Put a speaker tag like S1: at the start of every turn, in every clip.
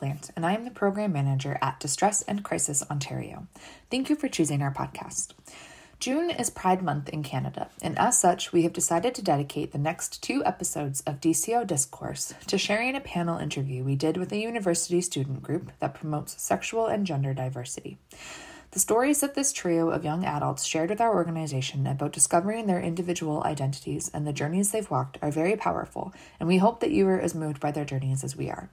S1: Plant, and I am the Program Manager at Distress and Crisis Ontario. Thank you for choosing our podcast. June is Pride Month in Canada, and as such, we have decided to dedicate the next two episodes of DCO Discourse to sharing a panel interview we did with a university student group that promotes sexual and gender diversity. The stories that this trio of young adults shared with our organization about discovering their individual identities and the journeys they've walked are very powerful, and we hope that you are as moved by their journeys as we are.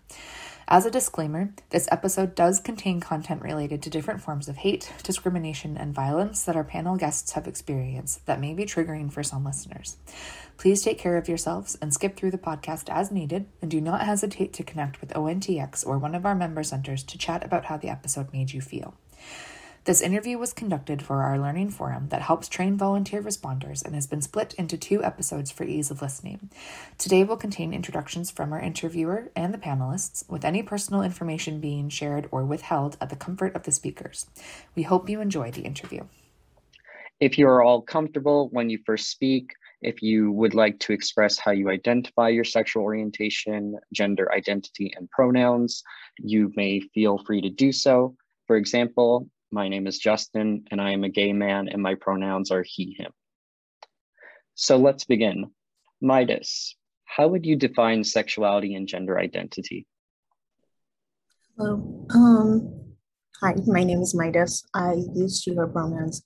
S1: As a disclaimer, this episode does contain content related to different forms of hate, discrimination, and violence that our panel guests have experienced that may be triggering for some listeners. Please take care of yourselves and skip through the podcast as needed, and do not hesitate to connect with ONTX or one of our member centers to chat about how the episode made you feel. This interview was conducted for our learning forum that helps train volunteer responders and has been split into two episodes for ease of listening. Today will contain introductions from our interviewer and the panelists, with any personal information being shared or withheld at the comfort of the speakers. We hope you enjoy the interview.
S2: If you are all comfortable when you first speak, if you would like to express how you identify your sexual orientation, gender identity, and pronouns, you may feel free to do so. For example, my name is Justin, and I am a gay man, and my pronouns are he, him. So let's begin. Midas, how would you define sexuality and gender identity?
S3: Hello. Um, hi, my name is Midas. I use she, her pronouns,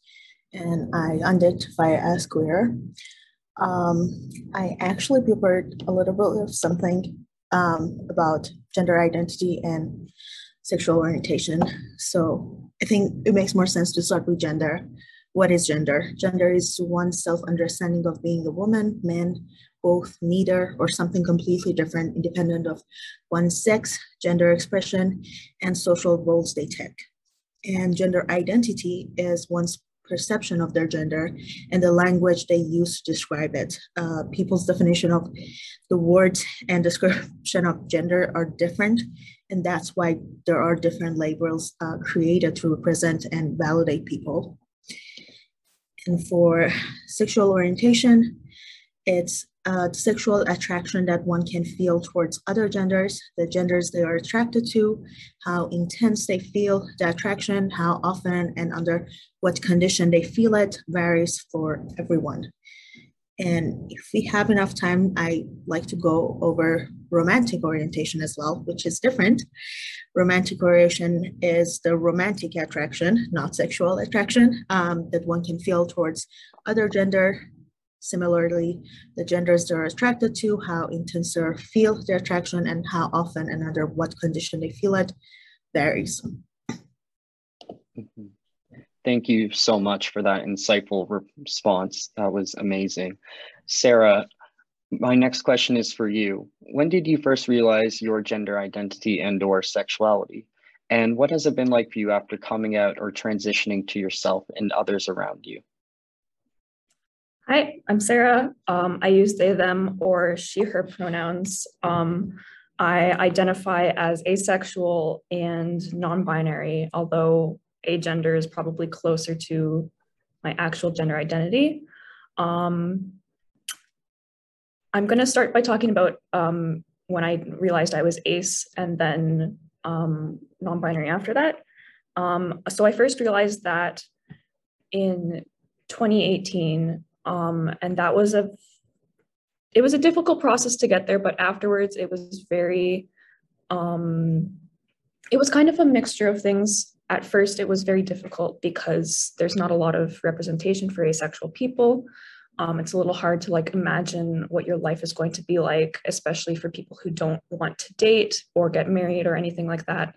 S3: and I identify as queer. Um, I actually prepared a little bit of something um, about gender identity and sexual orientation. So I think it makes more sense to start with gender. What is gender? Gender is one's self understanding of being a woman, man, both, neither, or something completely different, independent of one's sex, gender expression, and social roles they take. And gender identity is one's perception of their gender and the language they use to describe it. Uh, people's definition of the words and description of gender are different, and that's why there are different labels uh, created to represent and validate people. And for sexual orientation, it's uh, the sexual attraction that one can feel towards other genders, the genders they are attracted to, how intense they feel the attraction, how often and under what condition they feel it varies for everyone. And if we have enough time, I like to go over romantic orientation as well, which is different. Romantic orientation is the romantic attraction, not sexual attraction, um, that one can feel towards other gender. Similarly, the genders they're attracted to, how intense they feel their attraction, and how often and under what condition they feel it varies.
S2: Mm-hmm. Thank you so much for that insightful response. That was amazing. Sarah, my next question is for you. When did you first realize your gender identity and or sexuality? And what has it been like for you after coming out or transitioning to yourself and others around you?
S4: Hi, I'm Sarah. Um, I use they, them, or she, her pronouns. Um, I identify as asexual and non binary, although agender is probably closer to my actual gender identity. Um, I'm going to start by talking about um, when I realized I was ace and then um, non binary after that. Um, so I first realized that in 2018. Um, and that was a it was a difficult process to get there, but afterwards it was very um, it was kind of a mixture of things. At first, it was very difficult because there's not a lot of representation for asexual people. Um, it's a little hard to like imagine what your life is going to be like, especially for people who don't want to date or get married or anything like that,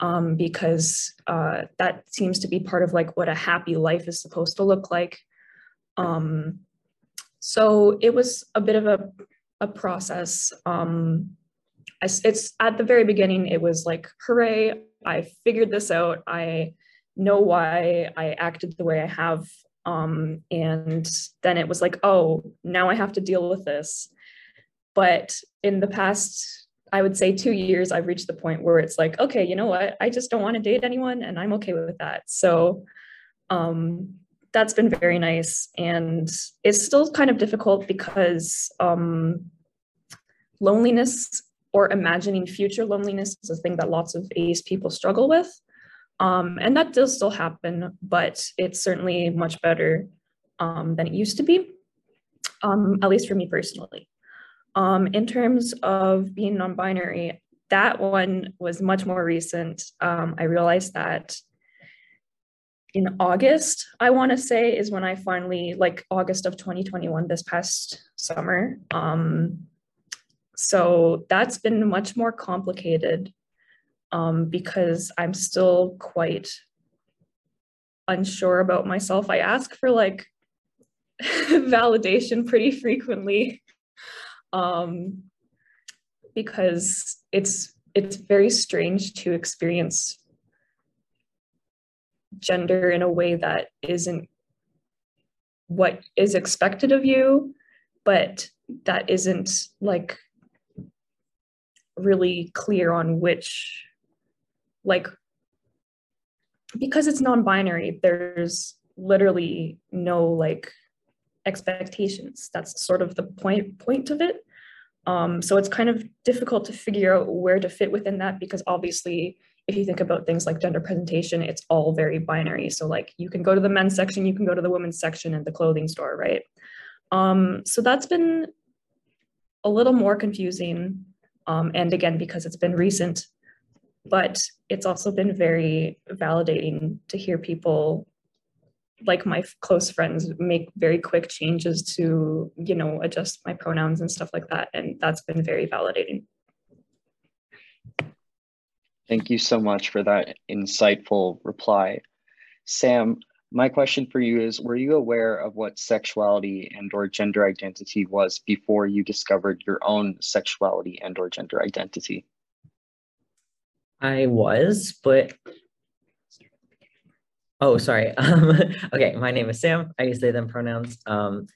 S4: um, because uh, that seems to be part of like what a happy life is supposed to look like. Um, so it was a bit of a, a process. Um, I, it's at the very beginning, it was like, hooray, I figured this out. I know why I acted the way I have. Um, and then it was like, oh, now I have to deal with this. But in the past, I would say two years, I've reached the point where it's like, okay, you know what? I just don't want to date anyone and I'm okay with that. So um, that's been very nice. And it's still kind of difficult because um, loneliness or imagining future loneliness is a thing that lots of ace people struggle with. Um, and that does still happen, but it's certainly much better um, than it used to be, um, at least for me personally. Um, in terms of being non binary, that one was much more recent. Um, I realized that in August, I want to say, is when I finally, like August of 2021, this past summer, um, so that's been much more complicated um, because I'm still quite unsure about myself. I ask for like validation pretty frequently um, because it's it's very strange to experience gender in a way that isn't what is expected of you, but that isn't like really clear on which like because it's non-binary there's literally no like expectations. That's sort of the point point of it. Um, so it's kind of difficult to figure out where to fit within that because obviously if you think about things like gender presentation it's all very binary so like you can go to the men's section you can go to the women's section in the clothing store right um, so that's been a little more confusing um, and again, because it's been recent, but it's also been very validating to hear people like my close friends make very quick changes to, you know, adjust my pronouns and stuff like that. And that's been very validating.
S2: Thank you so much for that insightful reply. Sam, my question for you is were you aware of what sexuality and or gender identity was before you discovered your own sexuality and or gender identity?
S5: I was but oh sorry. Um, okay my name is sam. I use they them pronouns. Um,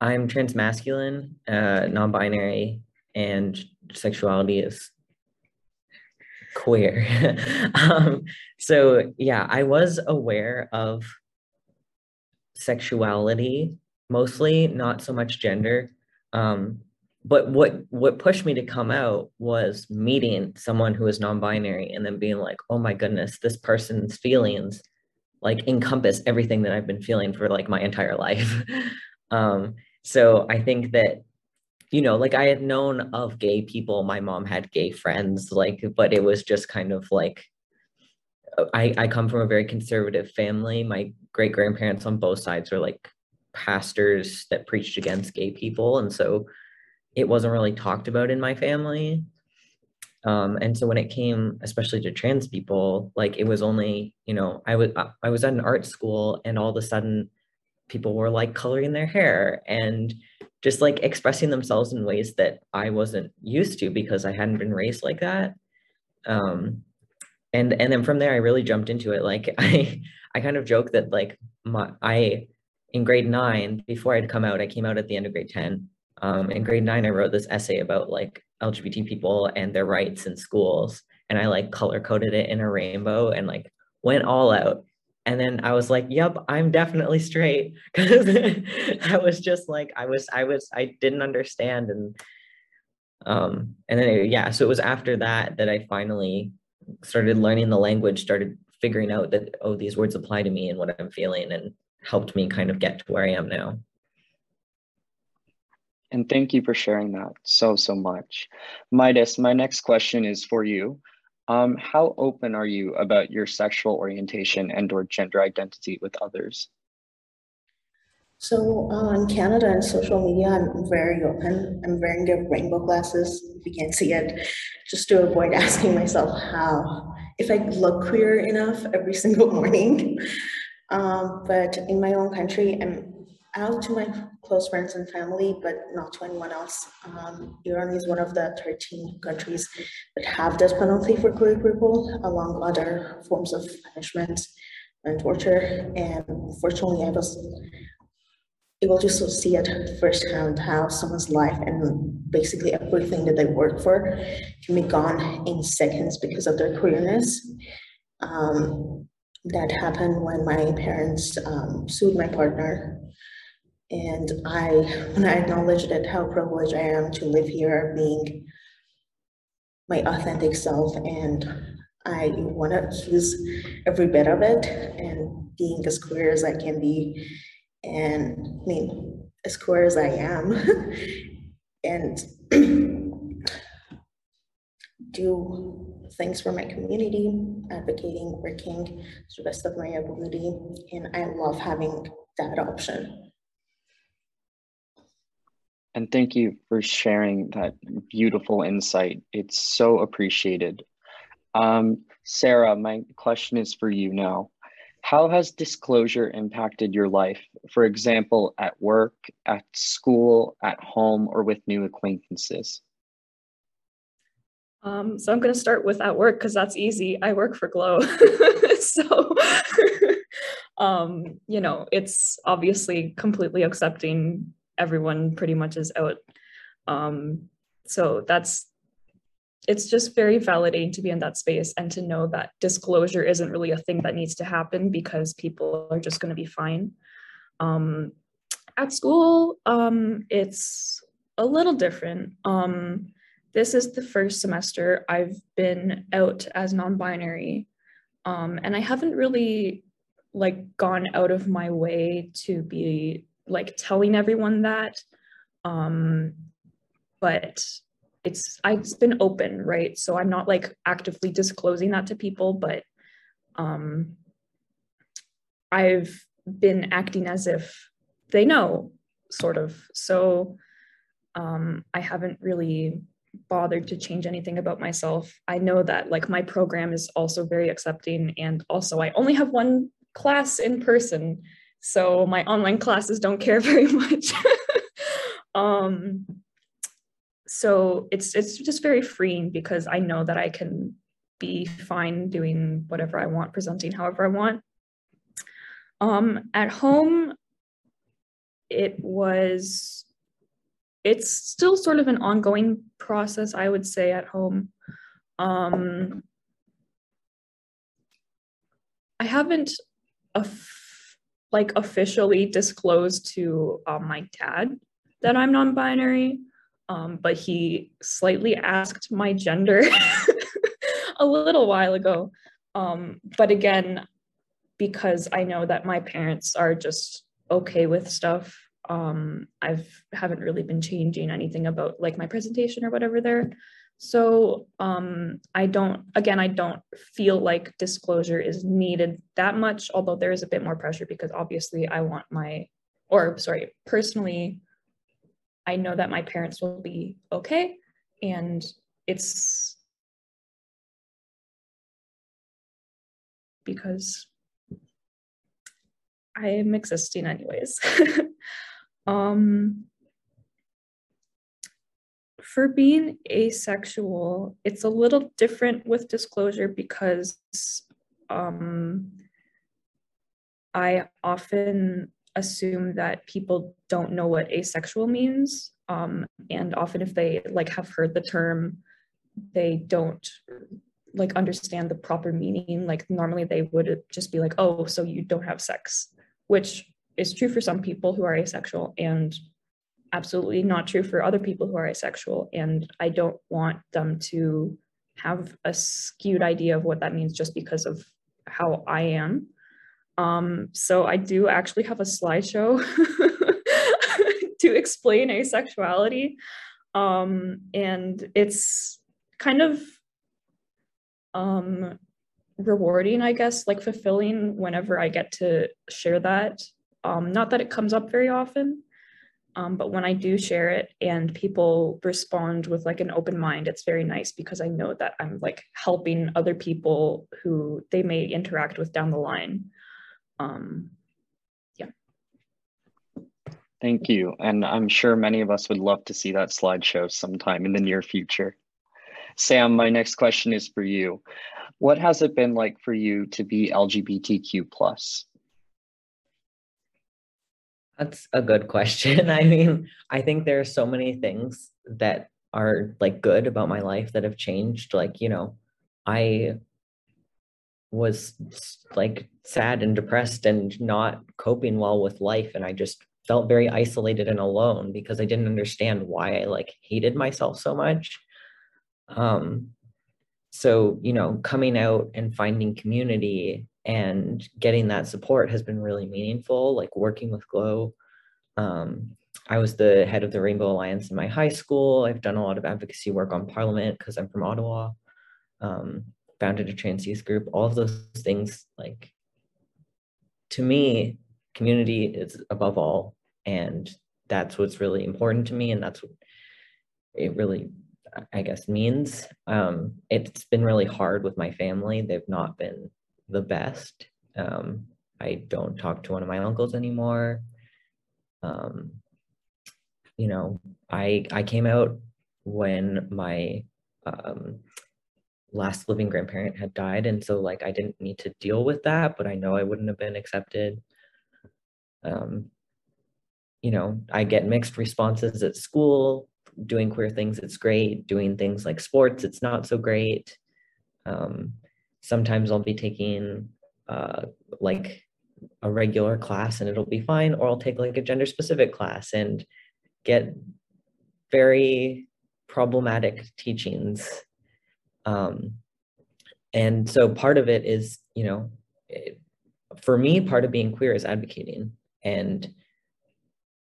S5: i'm transmasculine uh, non-binary and sexuality is queer um, so yeah i was aware of sexuality mostly, not so much gender. Um, but what what pushed me to come out was meeting someone who is non-binary and then being like, oh my goodness, this person's feelings like encompass everything that I've been feeling for like my entire life. um, so I think that you know, like I had known of gay people. My mom had gay friends, like, but it was just kind of like I, I come from a very conservative family. My great grandparents on both sides were like pastors that preached against gay people. And so it wasn't really talked about in my family. Um, and so when it came, especially to trans people, like it was only, you know, I was I was at an art school and all of a sudden people were like coloring their hair and just like expressing themselves in ways that I wasn't used to because I hadn't been raised like that. Um, and and then from there i really jumped into it. Like i i kind of joke that like my i in grade nine before i'd come out i came out at the end of grade 10 um, in grade nine i wrote this essay about like lgbt people and their rights in schools. And i like color coded it in a rainbow and like went all out and then i was like yep i'm definitely straight because i was just like i was i was i didn't understand and um and then it, yeah so it was after that that i finally started learning the language, started figuring out that, oh, these words apply to me and what I'm feeling. And helped me kind of get to where I am now.
S2: And thank you for sharing that so, so much. Midas, my next question is for you. Um, how open are you about your sexual orientation and or gender identity with others?
S3: So uh, in Canada and social media, I'm very open. I'm wearing the rainbow glasses, if you can't see it, just to avoid asking myself how, if I look queer enough every single morning. Um, but in my own country, I'm out to my close friends and family, but not to anyone else. Um, Iran is one of the 13 countries that have death penalty for queer people, along other forms of punishment and torture. And fortunately, I was able to see it firsthand how someone's life and basically everything that they work for can be gone in seconds because of their queerness. Um, that happened when my parents um, sued my partner and I, when I acknowledge that how privileged I am to live here being my authentic self and I want to use every bit of it and being as queer as I can be and I mean as queer as I am and do things for my community, advocating, working to the best of my ability. And I love having that option.
S2: And thank you for sharing that beautiful insight. It's so appreciated. Um, Sarah, my question is for you now. How has disclosure impacted your life? For example, at work, at school, at home, or with new acquaintances?
S4: Um, so I'm going to start with at work because that's easy. I work for Glow. so, um, you know, it's obviously completely accepting everyone pretty much is out. Um, so that's it's just very validating to be in that space and to know that disclosure isn't really a thing that needs to happen because people are just going to be fine. Um, at school, um, it's a little different. Um, this is the first semester I've been out as non-binary, um, and I haven't really like gone out of my way to be like telling everyone that um but it's i've been open right? So i'm not like actively disclosing that to people but um i've been acting as if they know sort of. So um i haven't really bothered to change anything about myself. I know that like my program is also very accepting and also i only have one class in person so my online classes don't care very much. um, so it's it's just very freeing because I know that I can be fine doing whatever I want, presenting however I want. Um, at home, it was it's still sort of an ongoing process, I would say, at home. Um, I haven't a like officially disclosed to um, my dad that I'm non-binary, um, but he slightly asked my gender a little while ago. Um, but again, because I know that my parents are just okay with stuff, um, I've haven't really been changing anything about like my presentation or whatever there. So um, I don't, again, I don't feel like disclosure is needed that much, although there is a bit more pressure because obviously I want my, or sorry, personally, I know that my parents will be okay. And it's because I am existing anyways. um, for being asexual, it's a little different with disclosure because um, I often assume that people don't know what asexual means. Um, and often if they like have heard the term, they don't like understand the proper meaning. Like normally they would just be like, oh, so you don't have sex, which is true for some people who are asexual and absolutely not true for other people who are asexual. And I don't want them to have a skewed idea of what that means just because of how I am. Um, so I do actually have a slideshow to explain asexuality. Um, and it's kind of um, rewarding, I guess, like fulfilling whenever I get to share that. Um, not that it comes up very often, um, but when I do share it and people respond with like an open mind, it's very nice because I know that I'm like helping other people who they may interact with down the line. Um, yeah.
S2: Thank you. And I'm sure many of us would love to see that slideshow sometime in the near future. Sam, my next question is for you. What has it been like for you to be LGBTQ plus?
S5: That's a good question. I mean, I think there are so many things that are like good about my life that have changed. Like, you know, I was like sad and depressed and not coping well with life. And I just felt very isolated and alone because I didn't understand why I like hated myself so much. Um, so, you know, coming out and finding community and getting that support has been really meaningful, like working with Glow. Um, I was the head of the Rainbow Alliance in my high school. I've done a lot of advocacy work on Parliament because I'm from Ottawa. Um, founded a trans youth group. All of those things, like to me, community is above all, and that's what's really important to me, and that's what it really I guess means. Um, it's been really hard with my family. They've not been the best. Um, I don't talk to one of my uncles anymore. Um, you know, I I came out when my um, last living grandparent had died, and so like I didn't need to deal with that, but I know I wouldn't have been accepted. Um, you know, I get mixed responses at school doing queer things, it's great. Doing things like sports, it's not so great. Um, sometimes I'll be taking uh, like a regular class and it'll be fine, or I'll take like a gender specific class and get very problematic teachings. Um, and so part of it is, you know, it, for me, part of being queer is advocating. And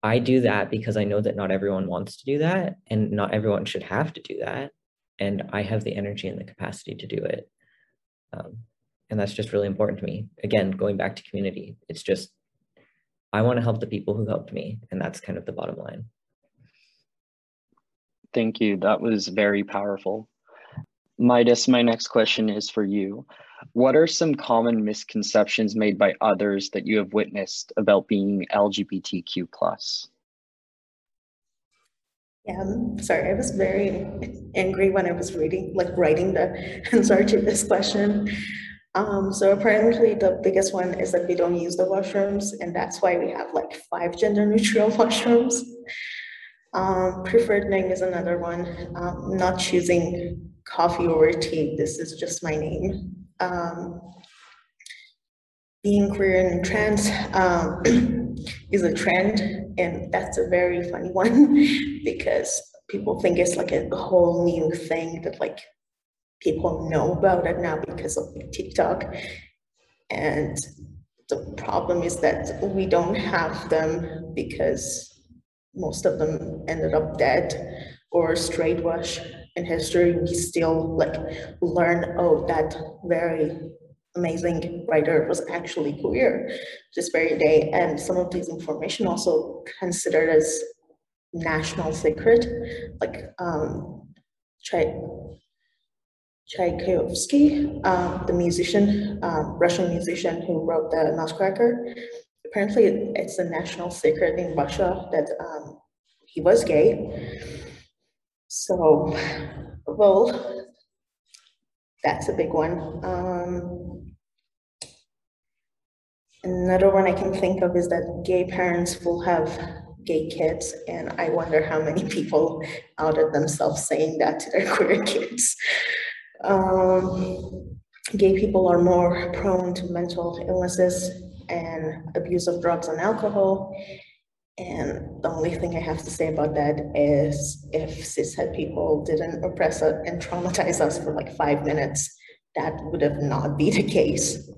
S5: I do that because I know that not everyone wants to do that and not everyone should have to do that. And I have the energy and the capacity to do it. Um, and that's just really important to me. Again, going back to community, it's just, I want to help the people who helped me. And that's kind of the bottom line.
S2: Thank you. That was very powerful. Midas, my next question is for you. What are some common misconceptions made by others that you have witnessed about being LGBTQ plus?
S3: Yeah, I'm sorry, I was very angry when I was reading, like writing the answer to this question. Um, so apparently the biggest one is that we don't use the washrooms, and that's why we have like five gender neutral washrooms. Um, preferred name is another one. Um, not choosing coffee or tea. This is just my name um, being queer and trans um, is a trend, and that's a very funny one because people think it's like a whole new thing that like people know about it now because of TikTok. And the problem is that we don't have them because most of them ended up dead or straight wash in history, we still like learn, oh, that very amazing writer was actually queer this very day. And some of these information also considered as national secret, like um, Tchaikovsky, um, the musician, um, Russian musician who wrote the Nutcracker. Apparently, it's a national secret in Russia that um, he was gay. So, well, that's a big one. Um, another one I can think of is that gay parents will have gay kids, and I wonder how many people outed themselves saying that to their queer kids. Um, gay people are more prone to mental illnesses and abuse of drugs and alcohol, and the only thing I have to say about that is if cishet people didn't oppress us and traumatize us for like five minutes, that would have not be the case.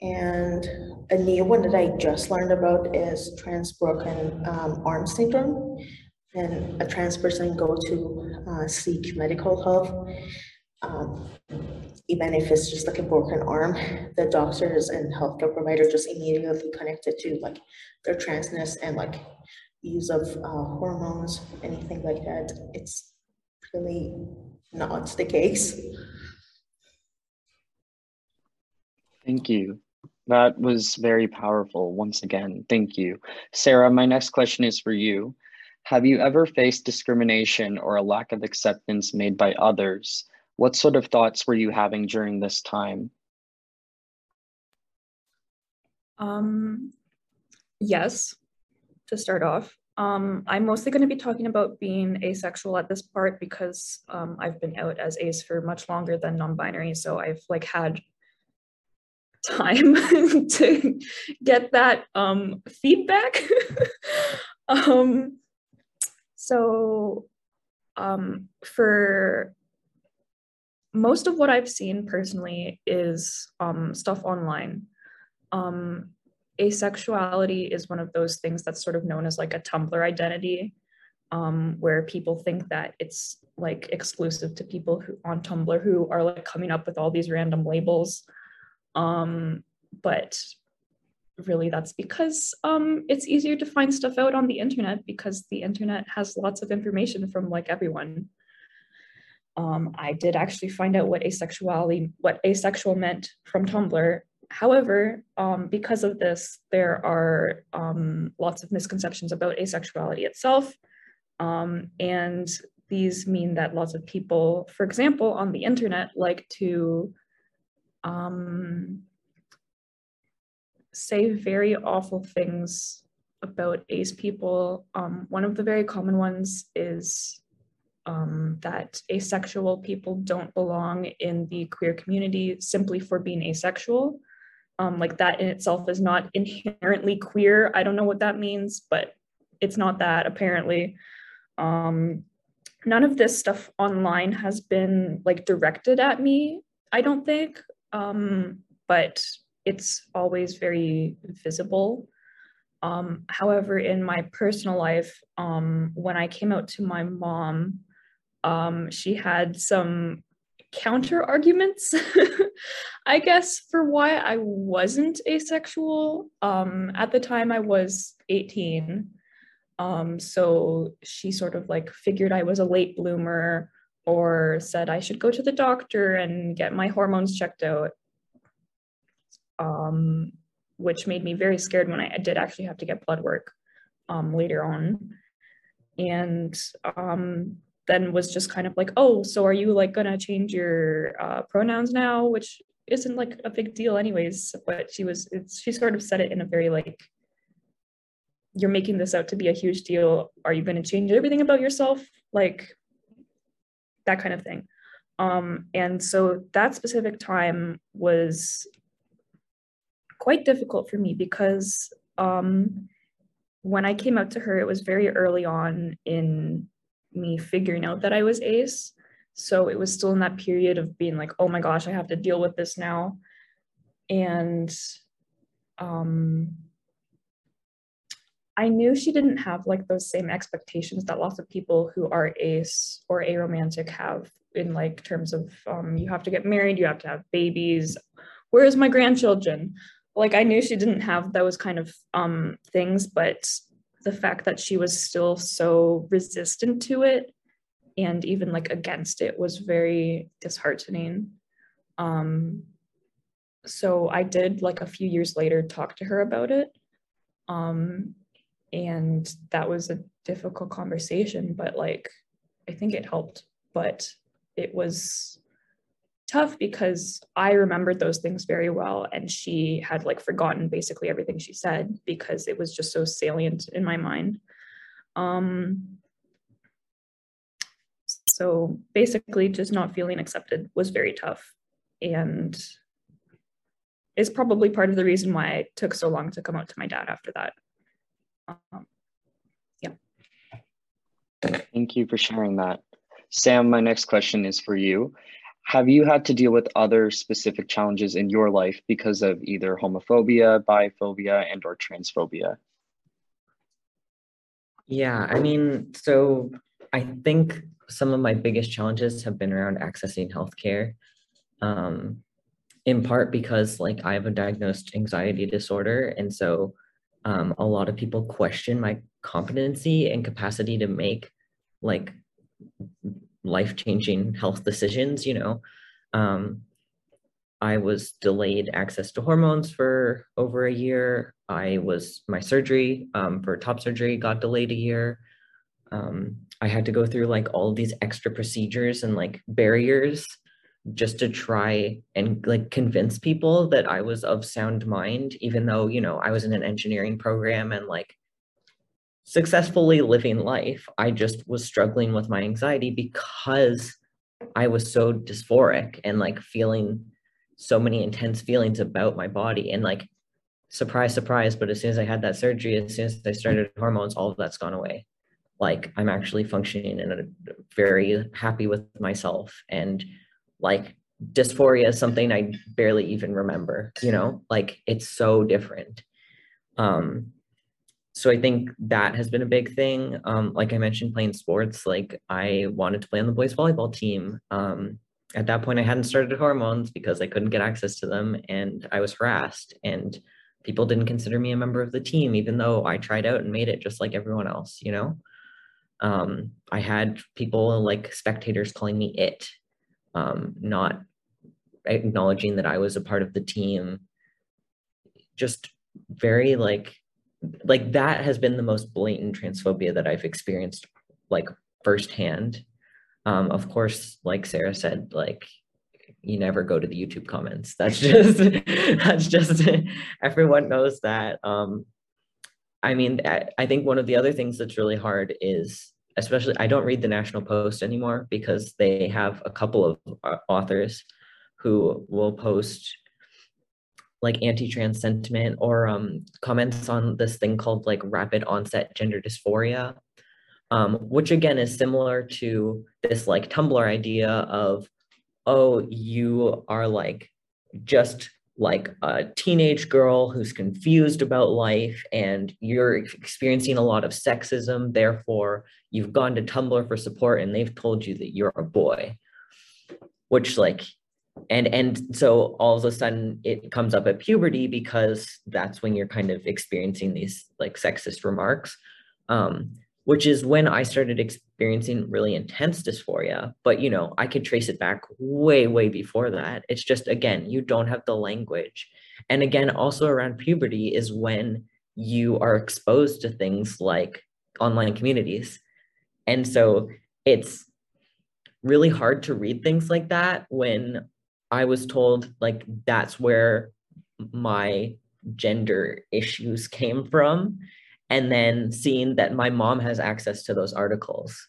S3: And a new one that I just learned about is trans broken um, arm syndrome. And a trans person go to uh, seek medical help. Um, even if it's just like a broken arm, the doctors and healthcare providers just immediately connected to like their transness and like use of uh, hormones, anything like that. It's really not the case.
S2: Thank you. That was very powerful. Once again, thank you. Sarah, my next question is for you. Have you ever faced discrimination or a lack of acceptance made by others? What sort of thoughts were you having during this time?
S4: Um, yes, to start off. Um, I'm mostly going to be talking about being asexual at this part because um, I've been out as ace for much longer than non-binary. So I've like had time to get that um, feedback. um, so um, for most of what I've seen personally is um, stuff online. Um, asexuality is one of those things that's sort of known as like a Tumblr identity, um, where people think that it's like exclusive to people who on Tumblr who are like coming up with all these random labels. Um, but really that's because um, it's easier to find stuff out on the internet because the internet has lots of information from like everyone. Um, I did actually find out what asexuality, what asexual meant from Tumblr. However, um, because of this, there are um, lots of misconceptions about asexuality itself. Um, and these mean that lots of people, for example, on the internet like to um, say very awful things about ace people. Um, one of the very common ones is um, that asexual people don't belong in the queer community simply for being asexual. Um, like that in itself is not inherently queer. I don't know what that means, but it's not that apparently. Um, none of this stuff online has been like directed at me, I don't think, um, but it's always very visible. Um, however, in my personal life, um, when I came out to my mom, um, she had some counter arguments, I guess, for why I wasn't asexual. Um, at the time, I was 18. Um, so she sort of like figured I was a late bloomer or said I should go to the doctor and get my hormones checked out. Um, which made me very scared when I did actually have to get blood work um, later on. And um, then was just kind of like, oh, so are you like gonna change your uh, pronouns now? Which isn't like a big deal anyways. But she was, she sort of said it in a very like, you're making this out to be a huge deal. Are you gonna change everything about yourself? Like that kind of thing. Um, and so that specific time was quite difficult for me because um, when I came out to her, it was very early on in me figuring out that I was ace. So it was still in that period of being like, oh my gosh, I have to deal with this now. And um, I knew she didn't have like those same expectations that lots of people who are ace or aromantic have in like terms of um, you have to get married, you have to have babies. Where's my grandchildren? Like I knew she didn't have those kind of um, things, but the fact that she was still so resistant to it and even like against it was very disheartening. Um, so I did like a few years later talk to her about it. Um, and that was a difficult conversation, but like I think it helped. But it was tough because I remembered those things very well and she had like forgotten basically everything she said because it was just so salient in my mind. Um, so basically just not feeling accepted was very tough and is probably part of the reason why it took so long to come out to my dad after that. Um, yeah.
S2: Thank you for sharing that. Sam, my next question is for you. Have you had to deal with other specific challenges in your life because of either homophobia, biphobia, and or transphobia?
S5: Yeah, I mean, so I think some of my biggest challenges have been around accessing healthcare. Um, in part because like I have a diagnosed anxiety disorder. And so um, a lot of people question my competency and capacity to make like life-changing health decisions, you know. Um, I was delayed access to hormones for over a year. I was, my surgery um, for top surgery got delayed a year. Um, I had to go through like all these extra procedures and like barriers just to try and like convince people that I was of sound mind, even though, you know, I was in an engineering program and like successfully living life. I just was struggling with my anxiety because I was so dysphoric and like feeling so many intense feelings about my body. And like, surprise, surprise, but as soon as I had that surgery, as soon as I started hormones, all of that's gone away. Like, I'm actually functioning and very happy with myself. And like dysphoria is something I barely even remember, you know, like it's so different. Um, so I think that has been a big thing. Um, like I mentioned, playing sports, like I wanted to play on the boys volleyball team. Um, at that point, I hadn't started hormones because I couldn't get access to them and I was harassed and people didn't consider me a member of the team, even though I tried out and made it just like everyone else, you know? Um, I had people like spectators calling me it um, not acknowledging that I was a part of the team. Just very like, like that has been the most blatant transphobia that I've experienced like firsthand. Um, of course, like Sarah said, like you never go to the YouTube comments. That's just that's just everyone knows that. Um, I mean, I, I think one of the other things that's really hard is especially I don't read the National Post anymore because they have a couple of uh, authors who will post like anti-trans sentiment or um, comments on this thing called like rapid onset gender dysphoria, um, which again is similar to this like Tumblr idea of, oh, you are like just like a teenage girl who's confused about life and you're experiencing a lot of sexism therefore you've gone to tumblr for support and they've told you that you're a boy which like and and so all of a sudden it comes up at puberty because that's when you're kind of experiencing these like sexist remarks um, which is when I started experiencing really intense dysphoria. But, you know, I could trace it back way, way before that. It's just, again, you don't have the language. And again, also around puberty is when you are exposed to things like online communities. And so it's really hard to read things like that when I was told, like, that's where my gender issues came from. And then seeing that my mom has access to those articles.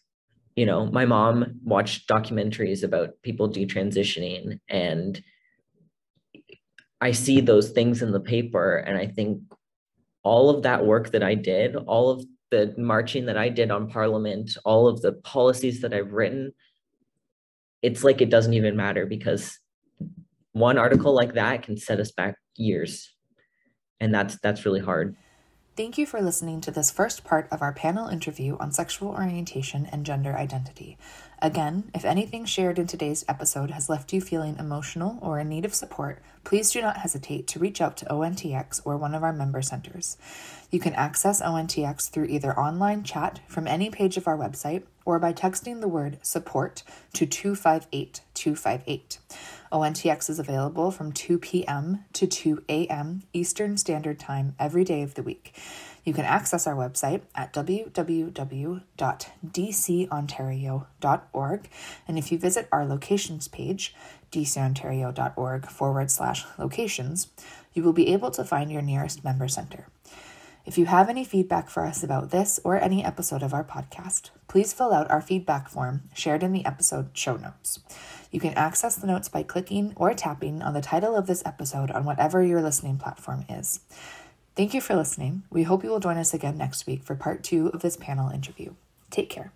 S5: You know my mom watched documentaries about people detransitioning and i see those things in the paper and i think all of that work that i did all of the marching that i did on parliament all of the policies that i've written it's like it doesn't even matter because one article like that can set us back years and that's that's really hard
S1: Thank you for listening to this first part of our panel interview on sexual orientation and gender identity. Again, if anything shared in today's episode has left you feeling emotional or in need of support, please do not hesitate to reach out to ONTX or one of our member centers. You can access ONTX through either online chat from any page of our website or by texting the word support to 258 258. ONTX is available from 2 p.m. to 2 a.m. Eastern Standard Time every day of the week. You can access our website at www.dcontario.org. And if you visit our locations page, dcontario.org forward slash locations, you will be able to find your nearest member center. If you have any feedback for us about this or any episode of our podcast, please fill out our feedback form shared in the episode show notes. You can access the notes by clicking or tapping on the title of this episode on whatever your listening platform is. Thank you for listening. We hope you will join us again next week for part two of this panel interview. Take care.